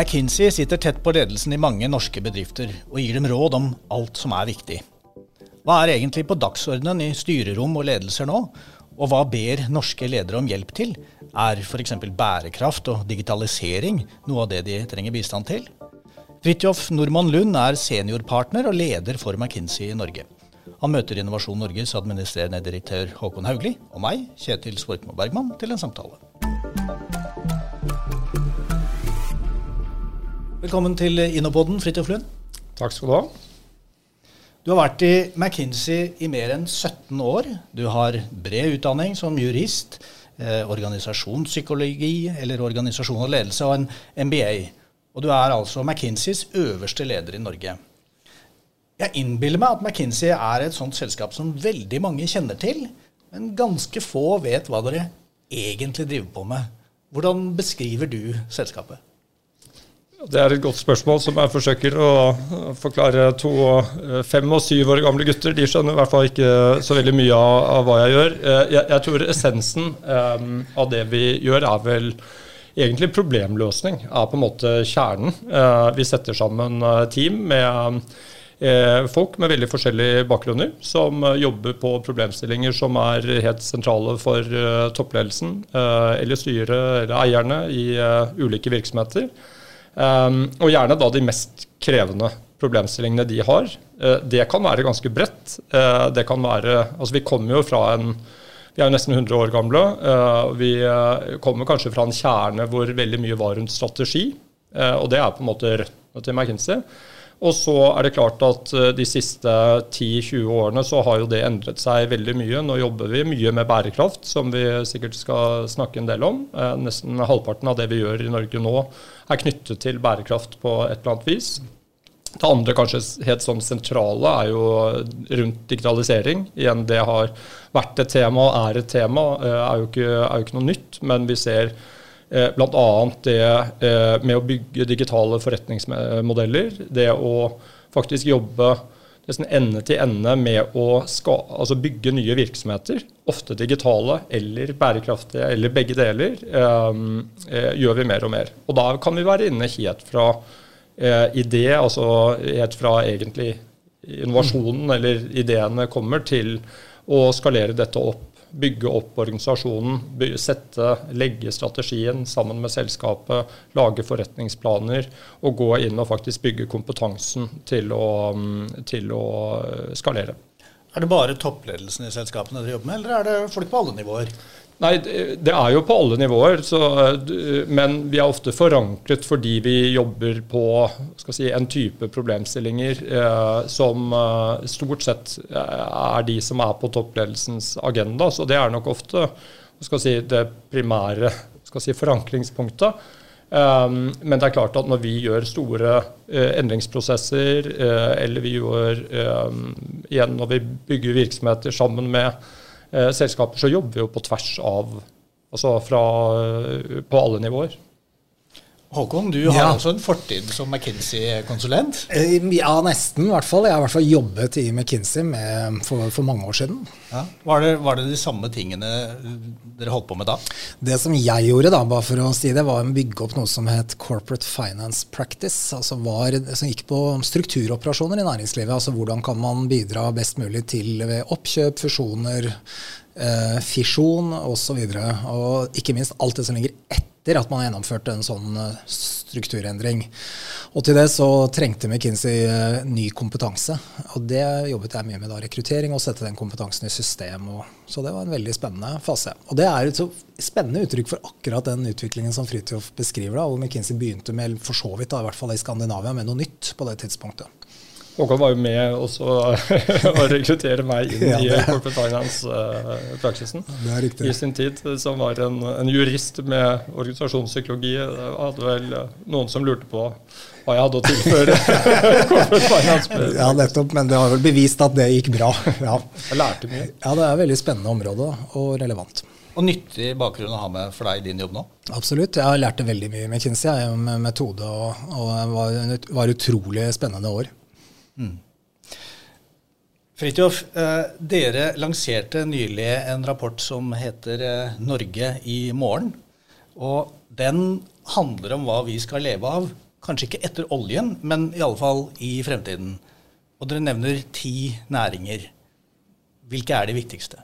McKinsey sitter tett på ledelsen i mange norske bedrifter og gir dem råd om alt som er viktig. Hva er egentlig på dagsordenen i styrerom og ledelser nå, og hva ber norske ledere om hjelp til? Er f.eks. bærekraft og digitalisering noe av det de trenger bistand til? Fridtjof Normann Lund er seniorpartner og leder for McKinsey i Norge. Han møter Innovasjon Norges administrerende direktør Håkon Haugli og meg, Kjetil Svorkmo Bergman, til en samtale. Velkommen til Innopoden, Fridtjof Lund. Takk skal du ha. Du har vært i McKinsey i mer enn 17 år. Du har bred utdanning som jurist, eh, organisasjonspsykologi eller organisasjon og ledelse og en MBA. Og du er altså McKinseys øverste leder i Norge. Jeg innbiller meg at McKinsey er et sånt selskap som veldig mange kjenner til, men ganske få vet hva dere egentlig driver på med. Hvordan beskriver du selskapet? Det er et godt spørsmål som jeg forsøker å forklare to fem og syv år gamle gutter. De skjønner i hvert fall ikke så veldig mye av, av hva jeg gjør. Eh, jeg, jeg tror essensen um, av det vi gjør, er vel egentlig problemløsning. Er på en måte kjernen. Uh, vi setter sammen team med uh, folk med veldig forskjellige bakgrunner, som jobber på problemstillinger som er helt sentrale for uh, toppledelsen eller styret eller eierne i ulike virksomheter. Um, og gjerne da de mest krevende problemstillingene de har. Uh, det kan være ganske bredt. Uh, det kan være Altså, vi kommer jo fra en Vi er jo nesten 100 år gamle. Uh, vi kommer kanskje fra en kjerne hvor veldig mye var rundt strategi. og det er på en måte røttene til McKinsey. Og så er det klart at de siste 10-20 årene så har jo det endret seg veldig mye. Nå jobber vi mye med bærekraft, som vi sikkert skal snakke en del om. Nesten halvparten av det vi gjør i Norge nå er knyttet til bærekraft på et eller annet vis. Det andre kanskje helt sånn sentrale er jo rundt digitalisering. Igjen, det har vært et tema og er et tema. Eh, er er jo ikke noe nytt, men vi ser eh, bl.a. det eh, med å bygge digitale forretningsmodeller. Det å faktisk jobbe nesten ende til ende med å ska, altså bygge nye virksomheter, ofte digitale eller bærekraftige, eller begge deler, eh, eh, gjør vi mer og mer. Og da kan vi være inne helt fra eh, idé, altså helt fra egentlig innovasjonen eller ideene kommer, til å skalere dette opp bygge opp organisasjonen, sette, legge strategien sammen med selskapet, lage forretningsplaner og gå inn og faktisk bygge kompetansen til å, mm, til å skalere. Er det bare toppledelsen i selskapene dere jobber med, eller er det folk på alle nivåer? Nei, det er jo på alle nivåer. Så, men vi er ofte forankret fordi vi jobber på si, en type problemstillinger eh, som eh, stort sett er de som er på toppledelsens agenda. Så det er nok ofte si, det primære si, forankringspunktet. Um, men det er klart at når vi gjør store uh, endringsprosesser, uh, eller vi gjør um, igjen når vi bygger virksomheter sammen med eh, selskaper, så jobber vi jo på tvers av Altså fra, eh, på alle nivåer. Håkon, du har ja. også en fortid som McKinsey-konsulent? Eh, ja, nesten i hvert fall. Jeg har i hvert fall jobbet i McKinsey med, for, for, mange år siden. Ja. Var, det, var, det, de samme tingene dere holdt på med da? Det som jeg gjorde, da, bare for å si det, var å bygge opp noe som het Corporate Finance Practice. altså var, Som gikk på strukturoperasjoner i næringslivet. altså Hvordan kan man bidra best mulig til ved oppkjøp, fusjoner, eh, fisjon osv. Og, så og ikke minst alt det som ligger etter at man har gjennomført en sånn eh, strukturendring. Og til det så trengte McKinsey eh, ny kompetanse. Og det jobbet jeg mye med da, rekruttering og sette den kompetansen i system. Så det var en veldig spennende fase. Og det er et så spennende uttrykk for akkurat den utviklingen som Fridtjof beskriver, da, hvor McKinsey begynte med, for så vidt da, i hvert fall i Skandinavia, med noe nytt på det tidspunktet. Håkon var jo med også å rekruttere meg inn i Corporate Finance-praksisen uh, i sin tid. Som var en, en jurist med organisasjonspsykologi. Jeg hadde vel noen som lurte på hva jeg hadde å tilføre Corporate Finance. Ja, nettopp. Men det har vel bevist at det gikk bra. Ja. Jeg lærte mye. Ja, det er et veldig spennende område og relevant. Og nyttig bakgrunn å ha med for deg i din jobb nå? Absolutt. Jeg har lært det veldig mye med Kinsey, med metode, og, og det var, var utrolig spennende år. Mm. Fridtjof, eh, dere lanserte nylig en rapport som heter eh, 'Norge i morgen'. Og den handler om hva vi skal leve av. Kanskje ikke etter oljen, men i alle fall i fremtiden. Og dere nevner ti næringer. Hvilke er de viktigste?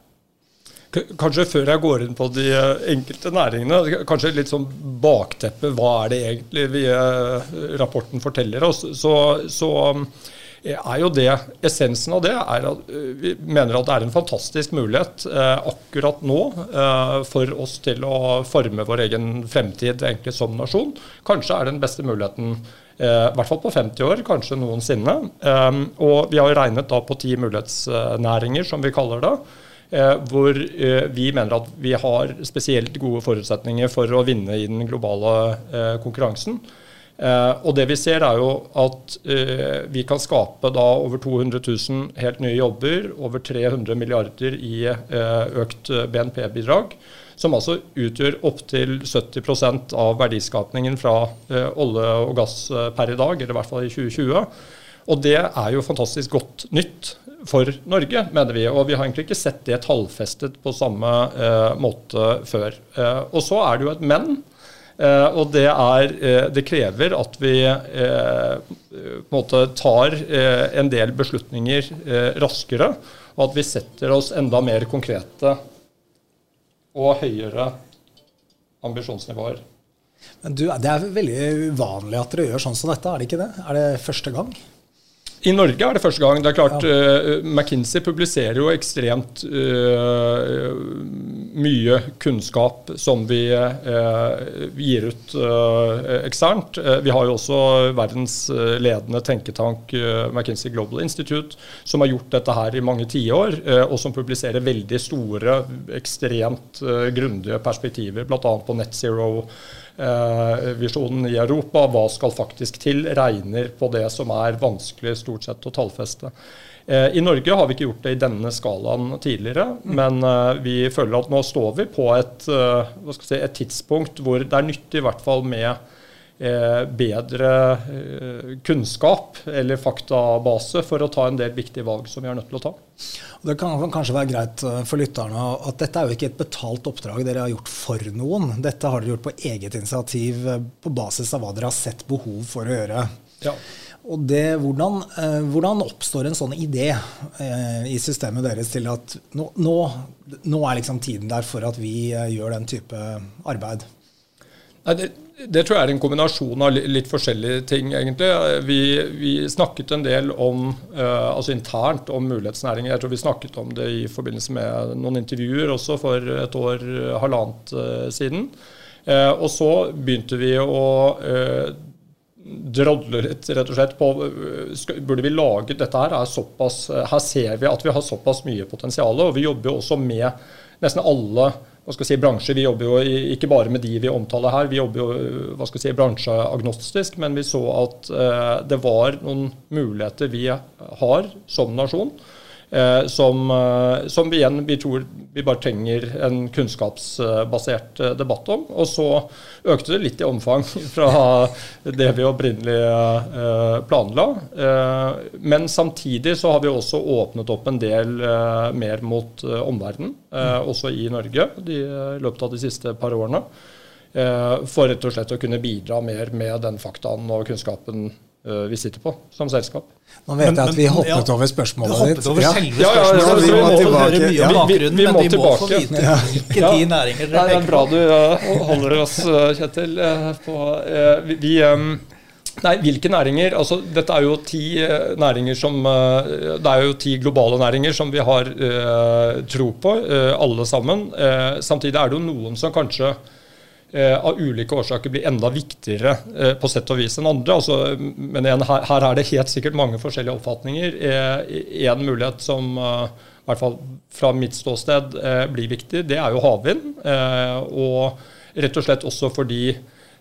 Kanskje før jeg går inn på de eh, enkelte næringene, kanskje litt sånn bakteppe. Hva er det egentlig vi, rapporten forteller oss? Så, så er jo det, Essensen av det er at eh, vi mener at det er en fantastisk mulighet eh, akkurat nå eh, for oss til å forme vår egen fremtid egentlig som nasjon. Kanskje er den beste muligheten eh, i hvert fall på 50 år, kanskje noensinne. Eh, og vi har regnet da på ti mulighetsnæringer, som vi kaller det. Eh, hvor vi mener at vi har spesielt gode forutsetninger for å vinne i den globale konkurransen. Eh, og det vi ser er jo at eh, vi kan skape da over 200 000 helt nye jobber, over 300 milliarder i eh, økt BNP-bidrag, som altså utgjør opptil 70% av verdiskapningen fra olje og gass per i dag, eller i hvert fall i 2020. Og det er jo fantastisk godt nytt for Norge, mener vi. Og vi har egentlig ikke sett det tallfestet på samme måte før. og så er det jo et men. Uh, og det, er, uh, det, krever at vi uh, på måte tar en del beslutninger raskere, og at vi setter oss enda mer konkrete og høyere ambisjonsnivåer. Men du, Det er veldig uvanlig at dere gjør sånn som dette, er det ikke det? Er det første gang? I Norge er det første gang. Det er klart, ja. uh, McKinsey publiserer jo ekstremt uh, mye kunnskap som vi uh, gir ut eksternt. vi har jo også verdens ledende tenketank, McKinsey Global Institute, som har gjort dette her i mange tiår, og som publiserer veldig store, ekstremt grundige perspektiver, bl.a. på net zero visjonen i Europa. Hva skal faktisk til? Regner på det som er vanskelig stort sett å tallfeste. Eh, I Norge har vi ikke gjort det i denne skalaen tidligere, men eh, vi føler at nå står vi på et, si, et tidspunkt hvor det er nyttig i hvert fall med bedre kunnskap eller faktabase for å ta en del viktige valg som vi er nødt til å ta. Det kan kanskje være greit eh, for lytterne at dette er jo ikke et betalt oppdrag dere har gjort for noen. Dette har dere gjort på eget initiativ eh, på basis av hva dere har sett behov for å gjøre. Ja. Og det, hvordan, eh, hvordan, oppstår en sånn idé i systemet deres til at nå, nå, nå er liksom tiden der for at vi gjør den type arbeid? Nei, det, det, tror jeg er en kombinasjon av litt forskjellige ting, egentlig. Vi, vi snakket en del om, uh, altså internt om mulighetsnæringer. Jeg tror vi snakket om det i forbindelse med noen intervjuer også for et år, halvannet uh, siden. Og så begynte vi å drodle litt rett og slett på Burde vi lage dette her? Er såpass, her ser vi at vi har såpass mye potensial, og vi jobber jo også med nesten alle hva skal si, bransjer. Vi jobber jo ikke bare med de vi omtaler her, vi jobber jo hva skal si, bransjeagnostisk. Men vi så at eh, det var noen muligheter vi har som nasjon som, eh, som, vi igjen vi tror vi bare trenger en kunnskapsbasert eh, debatt om. Og så økte det litt i omfang fra det vi opprinnelig planla. Men samtidig så har vi også åpnet opp en del mer mot omverdenen, også i Norge, i løpet av de siste par årene. For rett og slett å kunne bidra mer med den faktaen og kunnskapen vi sitter på som selskap. Nå vet men, jeg at vi hoppet ja, over spørsmålet ditt. Over ja. spørsmålet. Ja, ja, vi, må høre mye om bakgrunnen, vi, vi, vi men de må få vite hvilke ti næringer dere Det er bra du uh, holder oss, uh, Kjetil. Uh, på, vi, Nei, hvilke næringer? Altså, dette er jo ti næringer som Det er jo ti globale næringer som vi har tro på, alle sammen. samtidig er det jo noen som kanskje Eh, av ulike årsaker blir enda viktigere eh, på sett og vis enn andre. Altså, men igjen, her, her, er det helt sikkert mange forskjellige oppfatninger. Én en mulighet som i hvert fall fra mitt ståsted blir viktig, det er jo havvind. og rett og slett også fordi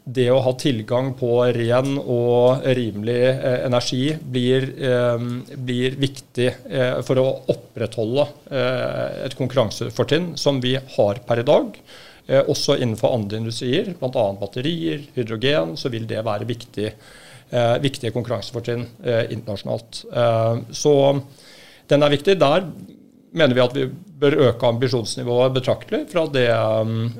det å ha tilgang på ren og rimelig eh, energi blir, eh, blir viktig eh, for å opprettholde et konkurransefortrinn som vi har per i dag. Eh, også innenfor andre industrier, bl.a. batterier, hydrogen, så vil det være viktig, eh, viktige konkurransefortrinn eh, internasjonalt. så den er viktig. Der mener vi at vi bør øke ambisjonsnivået betraktelig fra det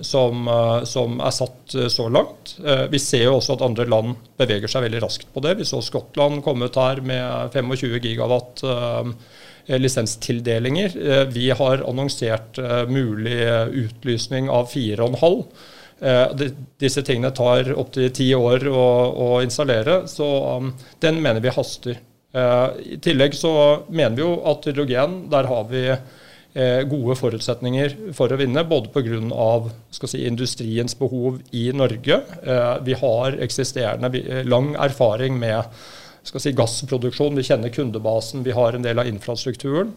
som, som, er satt så langt. Vi ser jo også at andre land beveger seg veldig raskt på det. Vi så Skottland komme ut her med 25 gigawatt lisenstildelinger. Vi har annonsert mulig utlysning av 4,5. Eh, disse tingene tar opptil ti år å, å, installere, så um, den mener vi haster. Eh, I tillegg så mener vi jo at hydrogen, der har vi eh, gode forutsetninger for å vinne, både pga. Si, industriens behov i Norge. Vi har eksisterende lang erfaring med si, gassproduksjon, vi kjenner kundebasen, vi har en del av infrastrukturen.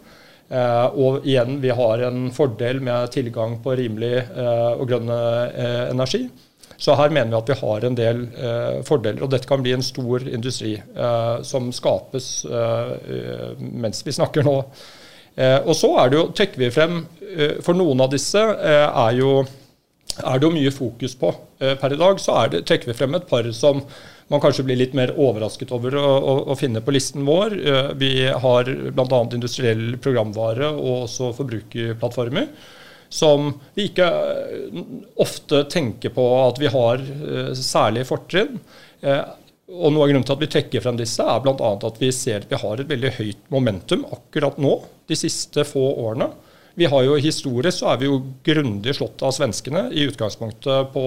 Eh, og igjen, vi har en fordel med tilgang på rimelig eh, og grønn eh, energi. Så her mener vi at vi har en del fordeler. Og dette kan bli en stor industri som skapes mens vi snakker nå. og så er det jo, trekker vi frem For noen av disse er, jo, er det jo mye fokus på per i dag. Så det, trekker vi frem et par som man kanskje blir litt mer overrasket over å, å, å finne på listen vår. Eh, vi har bl.a. industriell programvare og også forbrukerplattformer. Som vi ikke eh, ofte tenker på at vi har eh, særlige fortrinn. Og Noe av grunnen til at vi trekker frem disse, er bl.a. at vi ser at vi har et veldig høyt momentum akkurat nå, de siste få årene. Vi har jo Historisk så er vi jo grundig slått av svenskene i utgangspunktet på,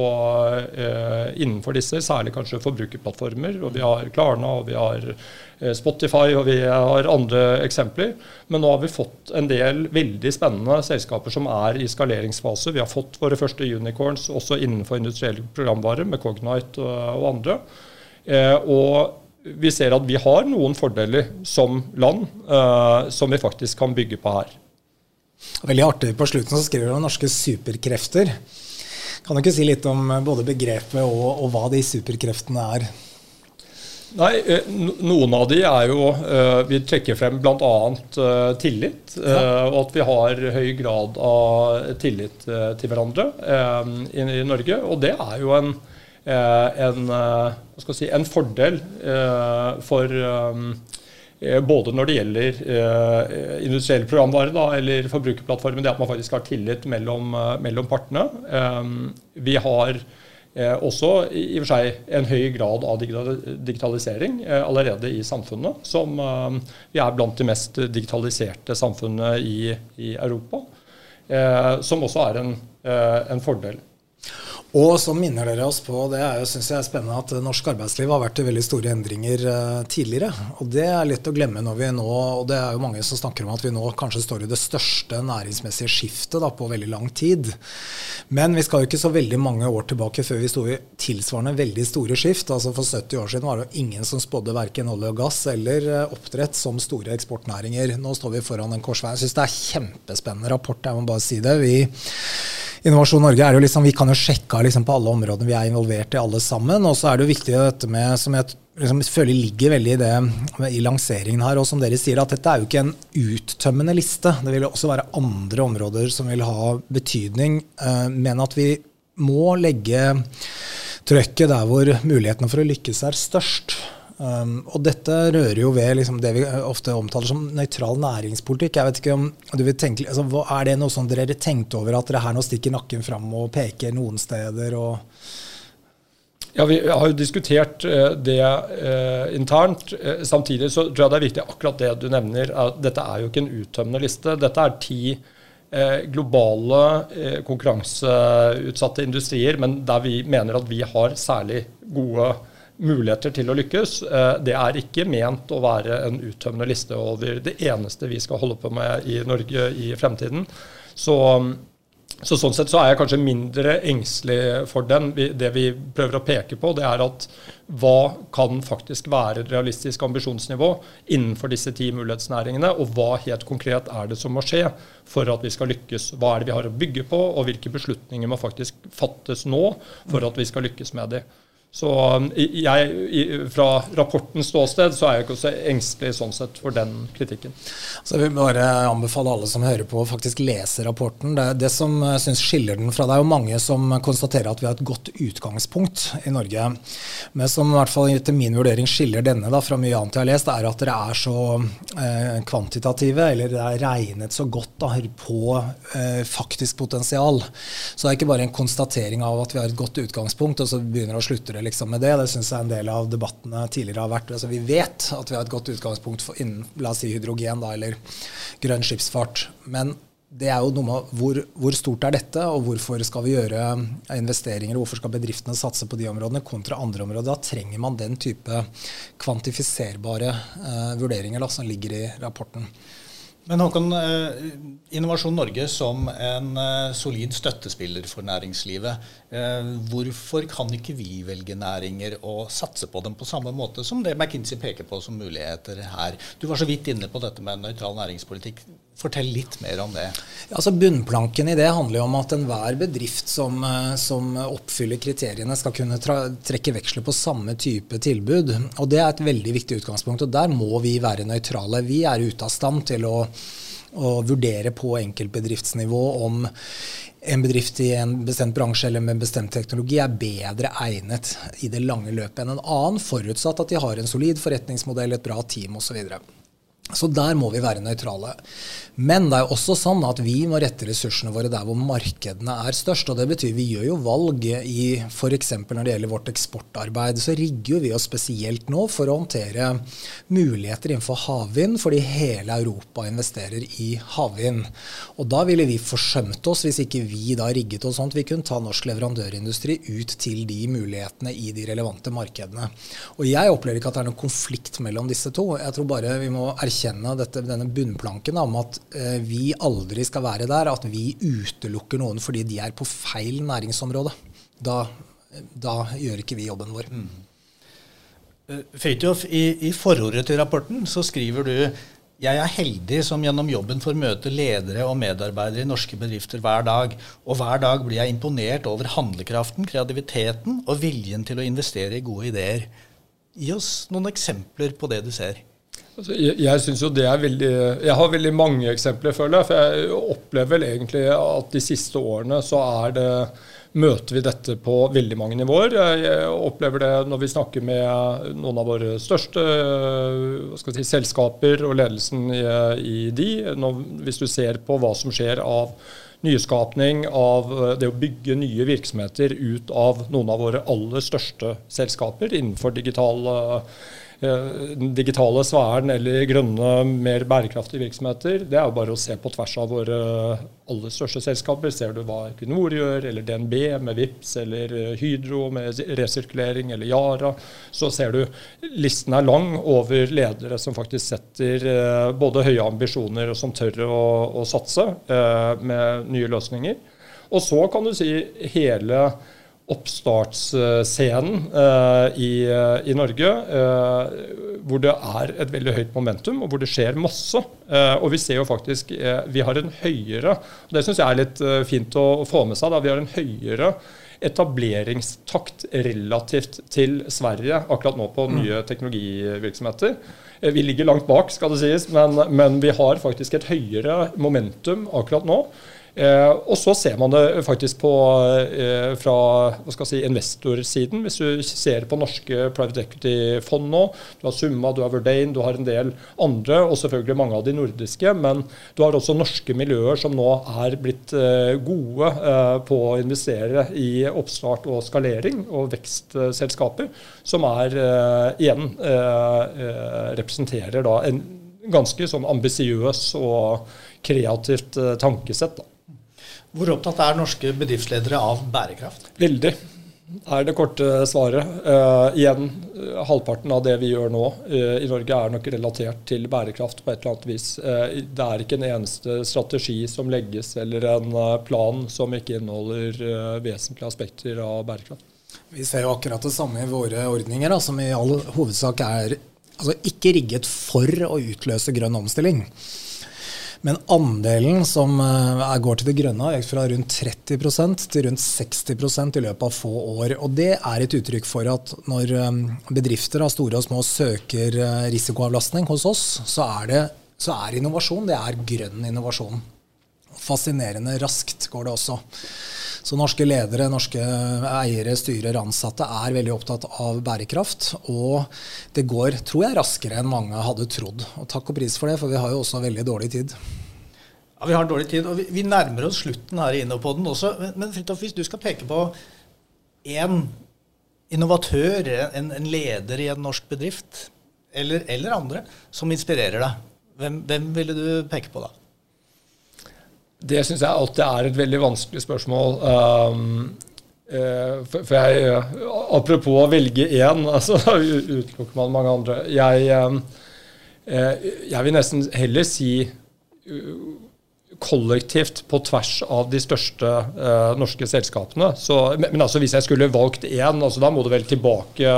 eh, innenfor disse, særlig kanskje forbrukerplattformer. og Vi har Klarna og vi har eh, Spotify og vi har andre eksempler. Men nå har vi fått en del veldig spennende selskaper som er i skaleringsfase. Vi har fått våre første unicorns også innenfor industriell programvare med Cognite og, og andre. Eh, og vi ser at vi har noen fordeler som land eh, som vi faktisk kan bygge på her. Veldig artig. På slutten så skriver du om norske superkrefter. Kan du ikke si litt om eh, både begrepet og, og hva de superkreftene er? Nei, eh, Noen av de er jo eh, Vi trekker frem bl.a. tillit. Og at vi har høy grad av tillit til hverandre i Norge. Og det er jo en, en, si, en fordel for både når det gjelder eh, industriell programvare da, eller forbrukerplattformen, det at man faktisk har tillit mellom, eh, mellom partene. vi har også i og for seg en høy grad av digitalisering allerede i samfunnet. Som vi er blant de mest digitaliserte samfunnene i, i Europa. som også er en, en fordel. Og så minner dere oss på, det er synes jeg er spennende, at norsk arbeidsliv har vært i veldig store endringer uh, tidligere. Og det er lett å glemme når vi nå, og det er jo mange som snakker om at vi nå kanskje står i det største næringsmessige skiftet da, på veldig lang tid. Men vi skal jo ikke så veldig mange år tilbake før vi sto i tilsvarende veldig store skift. Altså For 70 år siden var det jo ingen som spådde verken olje og gass eller uh, oppdrett som store eksportnæringer. Nå står vi foran en korsvei. Jeg syns det er kjempespennende rapport, jeg må bare si det. Vi Innovasjon Norge er jo liksom, vi kan jo sjekke liksom på alle områdene vi er involvert i, alle sammen. Og så er det jo viktig dette med, som jeg liksom føler ligger veldig i det i lanseringen her, og som dere sier, at dette er jo ikke en uttømmende liste. Det vil jo også være andre områder som vil ha betydning. Eh, men at vi må legge trøkket der hvor mulighetene for å lykkes er størst. Um, og dette rører jo ved liksom, det vi ofte omtaler som nøytral næringspolitikk. Jeg vet ikke om du vil tenke, altså, Er det noe som dere tenkte over, at dere her nå stikker nakken fram og peker noen steder? ja, Vi har jo diskutert uh, det uh, internt. Uh, samtidig så tror jeg det er viktig akkurat det du nevner. at Dette er jo ikke en uttømmende liste. Dette er ti globale konkurranseutsatte industrier, men der vi mener at vi har særlig gode muligheter til å lykkes. Eh, det er ikke ment å være en uttømmende liste over det eneste vi skal holde på med i Norge i fremtiden. Så, så sånn sett så er jeg kanskje mindre engstelig for den. Det vi prøver å peke på, det er at hva kan faktisk være et realistisk ambisjonsnivå innenfor disse ti mulighetsnæringene, og hva helt konkret er det som må skje for at vi skal lykkes. Hva er det vi har å bygge på, og hvilke beslutninger må faktisk fattes nå for at vi skal lykkes med det. Så um, jeg, fra rapportens ståsted så er jeg ikke så engstelig sånn sett for den kritikken. Så Jeg vil bare anbefale alle som hører på, å faktisk lese rapporten. Det, det som jeg synes skiller den fra Det er jo mange som konstaterer at vi har et godt utgangspunkt i Norge. Men som i hvert fall etter min vurdering skiller denne da, fra mye annet jeg har lest, er at dere er så eh, kvantitative, eller det er regnet så godt da, på eh, faktisk potensial. Så det er ikke bare en konstatering av at vi har et godt utgangspunkt, og så begynner å slutte det liksom med det. Det syns jeg en del av debattene tidligere har vært. Altså, vi vet at vi har et godt utgangspunkt for innen la oss si hydrogen da, eller grønn skipsfart. Men det er jo noe med hvor, hvor, stort er dette, og hvorfor skal vi gjøre investeringer, og hvorfor skal bedriftene satse på de områdene kontra andre områder. Da trenger man den type kvantifiserbare eh, vurderinger da, som ligger i rapporten. Men Håkon, eh, Innovasjon Norge som en eh, solid støttespiller for næringslivet. Hvorfor kan ikke vi velge næringer og satse på dem på samme måte som det McKinsey peker på som muligheter her? Du var så vidt inne på dette med nøytral næringspolitikk. Fortell litt mer om det. Altså Bunnplanken i det handler jo om at enhver bedrift som, eh, som oppfyller kriteriene, skal kunne trekke veksler på samme type tilbud. Og Det er et veldig viktig utgangspunkt. og Der må vi være nøytrale. Vi er ute av stand til å, å vurdere på enkeltbedriftsnivå om en bedrift i en bestemt bransje eller med bestemt teknologi er bedre egnet i det lange løpet enn en annen, forutsatt at de har en solid forretningsmodell, et bra team osv. Så der må vi være nøytrale. Men det er jo også sånn at vi må rette ressursene våre der hvor markedene er størst. og Det betyr vi gjør jo valg i f.eks. når det gjelder vårt eksportarbeid. Så rigger vi oss spesielt nå for å håndtere muligheter innenfor havvind, fordi hele Europa investerer i havvind. Og da ville vi forsømt oss hvis ikke vi da rigget oss sånn at vi kunne ta norsk leverandørindustri ut til de mulighetene i de relevante markedene. Og jeg opplever ikke at det er noen konflikt mellom disse to. Jeg tror bare vi må erkjenne dette, denne bunnplanken om at Eh, vi aldri skal være der at vi utelukker noen fordi de er på feil næringsområde. Da, da gjør ikke vi jobben vår. Mm. Uh, Fridtjof, i, i forordet til rapporten så skriver du jeg er heldig som gjennom jobben får møte ledere og medarbeidere i norske bedrifter hver dag. Og hver dag blir jeg imponert over handlekraften, kreativiteten og viljen til å investere i gode ideer. Gi oss noen eksempler på det du ser. Altså, jeg jeg synes jo det er veldig Jeg har veldig mange eksempler, føler jeg. For jeg opplever vel egentlig at de siste årene så er det møter vi dette på veldig mange nivåer. Jeg opplever det når vi snakker med noen av våre største si, selskaper og ledelsen i, i de. Når, hvis du ser på hva som skjer av nyskapning, av det å bygge nye virksomheter ut av noen av våre aller største selskaper innenfor digital den digitale sfæren eller grønne, mer bærekraftige virksomheter, det er jo bare å se på tvers av våre aller største selskaper. Ser du hva Equinor gjør, eller DNB med VIPS, eller Hydro med resirkulering, eller Yara, så ser du listen er lang over ledere som faktisk setter eh, både høye ambisjoner og som tør å, å satse eh, med nye løsninger. Og så kan du si hele oppstartsscenen uh, i, uh, i, Norge, uh, hvor det er et veldig høyt momentum, og hvor det skjer masse. og vi ser jo faktisk Vi har en høyere og Det syns jeg er litt fint å, få med seg. Da, vi har en høyere etableringstakt relativt til Sverige akkurat nå på nye mm. teknologivirksomheter. Vi ligger langt bak, skal det sies, men, men vi har faktisk et høyere momentum akkurat nå. Eh, og så ser man det faktisk på, eh, fra si, investorsiden. Hvis du ser på norske private equity-fond nå, du har Summa, du har Verdane, du har en del andre, og selvfølgelig mange av de nordiske. Men du har også norske miljøer som nå er blitt eh, gode eh, på å investere i oppstart og skalering og vekstselskaper, som er eh, igjen eh, representerer da en ganske sånn ambisiøs og kreativt tankesett. da. Hvor opptatt er norske bedriftsledere av bærekraft? Veldig er det korte svaret. Uh, igjen, uh, halvparten av det vi gjør nå uh, i Norge er nok relatert til bærekraft på et eller annet vis. det er ikke en eneste strategi som legges eller en plan som ikke inneholder vesentlige aspekter av bærekraft. Vi ser jo akkurat det samme i våre ordninger, da, som i all hovedsak er altså, ikke rigget for å utløse grønn omstilling. Men andelen som eh, går til det grønne, har økt fra rundt 30% til rundt 60% i løpet av få år. Og det er et uttrykk for at når eh, bedrifter av store og små søker eh, risikoavlastning hos oss, så er, det, så er innovasjon det er grønn innovasjon. Fascinerende raskt går det også. Så norske ledere, norske eiere, styrer, ansatte er veldig opptatt av bærekraft. Og det går, tror jeg, raskere enn mange hadde trodd. Og takk og pris for det, for vi har jo også veldig dårlig tid. Ja, Vi har dårlig tid, og vi, vi nærmer oss slutten her i den også. Men, men Fritjof, hvis du skal peke på én innovatør, en, en, leder i en norsk bedrift, eller, eller andre, som inspirerer deg, hvem, hvem ville du peke på da? Det syns jeg alltid er et veldig vanskelig spørsmål. Um, uh, for, jeg, Apropos å velge én, altså, utelukker man mange andre. Jeg, um, uh, jeg vil nesten heller si uh, kollektivt på tvers av de største eh, norske selskapene. Så, men, men, altså hvis jeg skulle valgt én, altså, da må du vel tilbake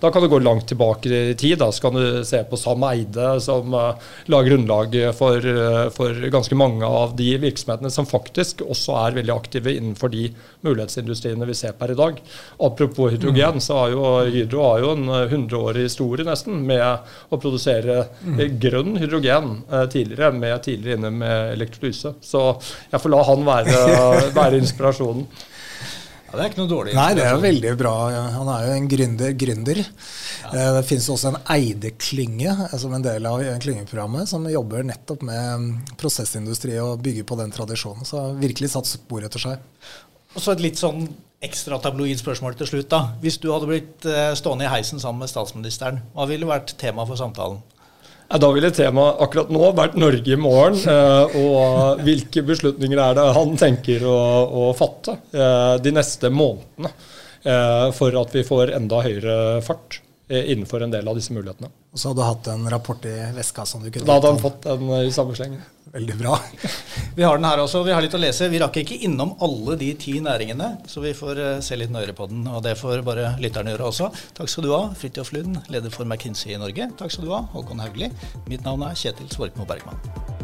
Da kan du gå langt tilbake i tid. Da så kan du se på Sam Eide, som eh, la grunnlaget for, eh, for, ganske mange av de virksomhetene som faktisk også er veldig aktive innenfor de mulighetsindustriene vi ser per i dag. Apropos hydrogen, mm. så har jo Hydro har jo en 100-årig historie nesten med å produsere mm. grønn hydrogen eh, tidligere, med tidligere inne med elektrolyse. Så jeg får la han være, være inspirasjonen. Ja, det er ikke noe dårlig. Nei, det er veldig bra. Han er jo en gründer. gründer. Ja. Eh, det finnes også en Eide-klynge eh, som en del av klyngeprogrammet, som jobber nettopp med mm, prosessindustri og bygger på den tradisjonen. Så virkelig satt spor etter seg. Og så et litt sånn ekstra tabloid spørsmål til slutt. da. Hvis du hadde blitt eh, stående i heisen sammen med statsministeren, hva ville vært tema for samtalen? Da ville temaet akkurat nå vært Norge i morgen. Eh, og hvilke beslutninger er det han tenker å, å fatte eh, de neste månedene eh, for at vi får enda høyere fart innenfor en del av disse mulighetene. Og så hadde du hatt en rapport i veska som du kunne Da hadde han fått den i samme sleng. Veldig bra. vi har den her også. Vi har litt å lese. Vi rakk ikke innom alle de ti næringene, så vi får se litt nøyere på den. Og det får bare lytterne gjøre også. Takk skal du ha, Fridtjof Lund, leder for McKinsey i Norge. Takk skal du ha, Håkon Haugli. Mitt navn er Kjetil Svorkmo Bergman.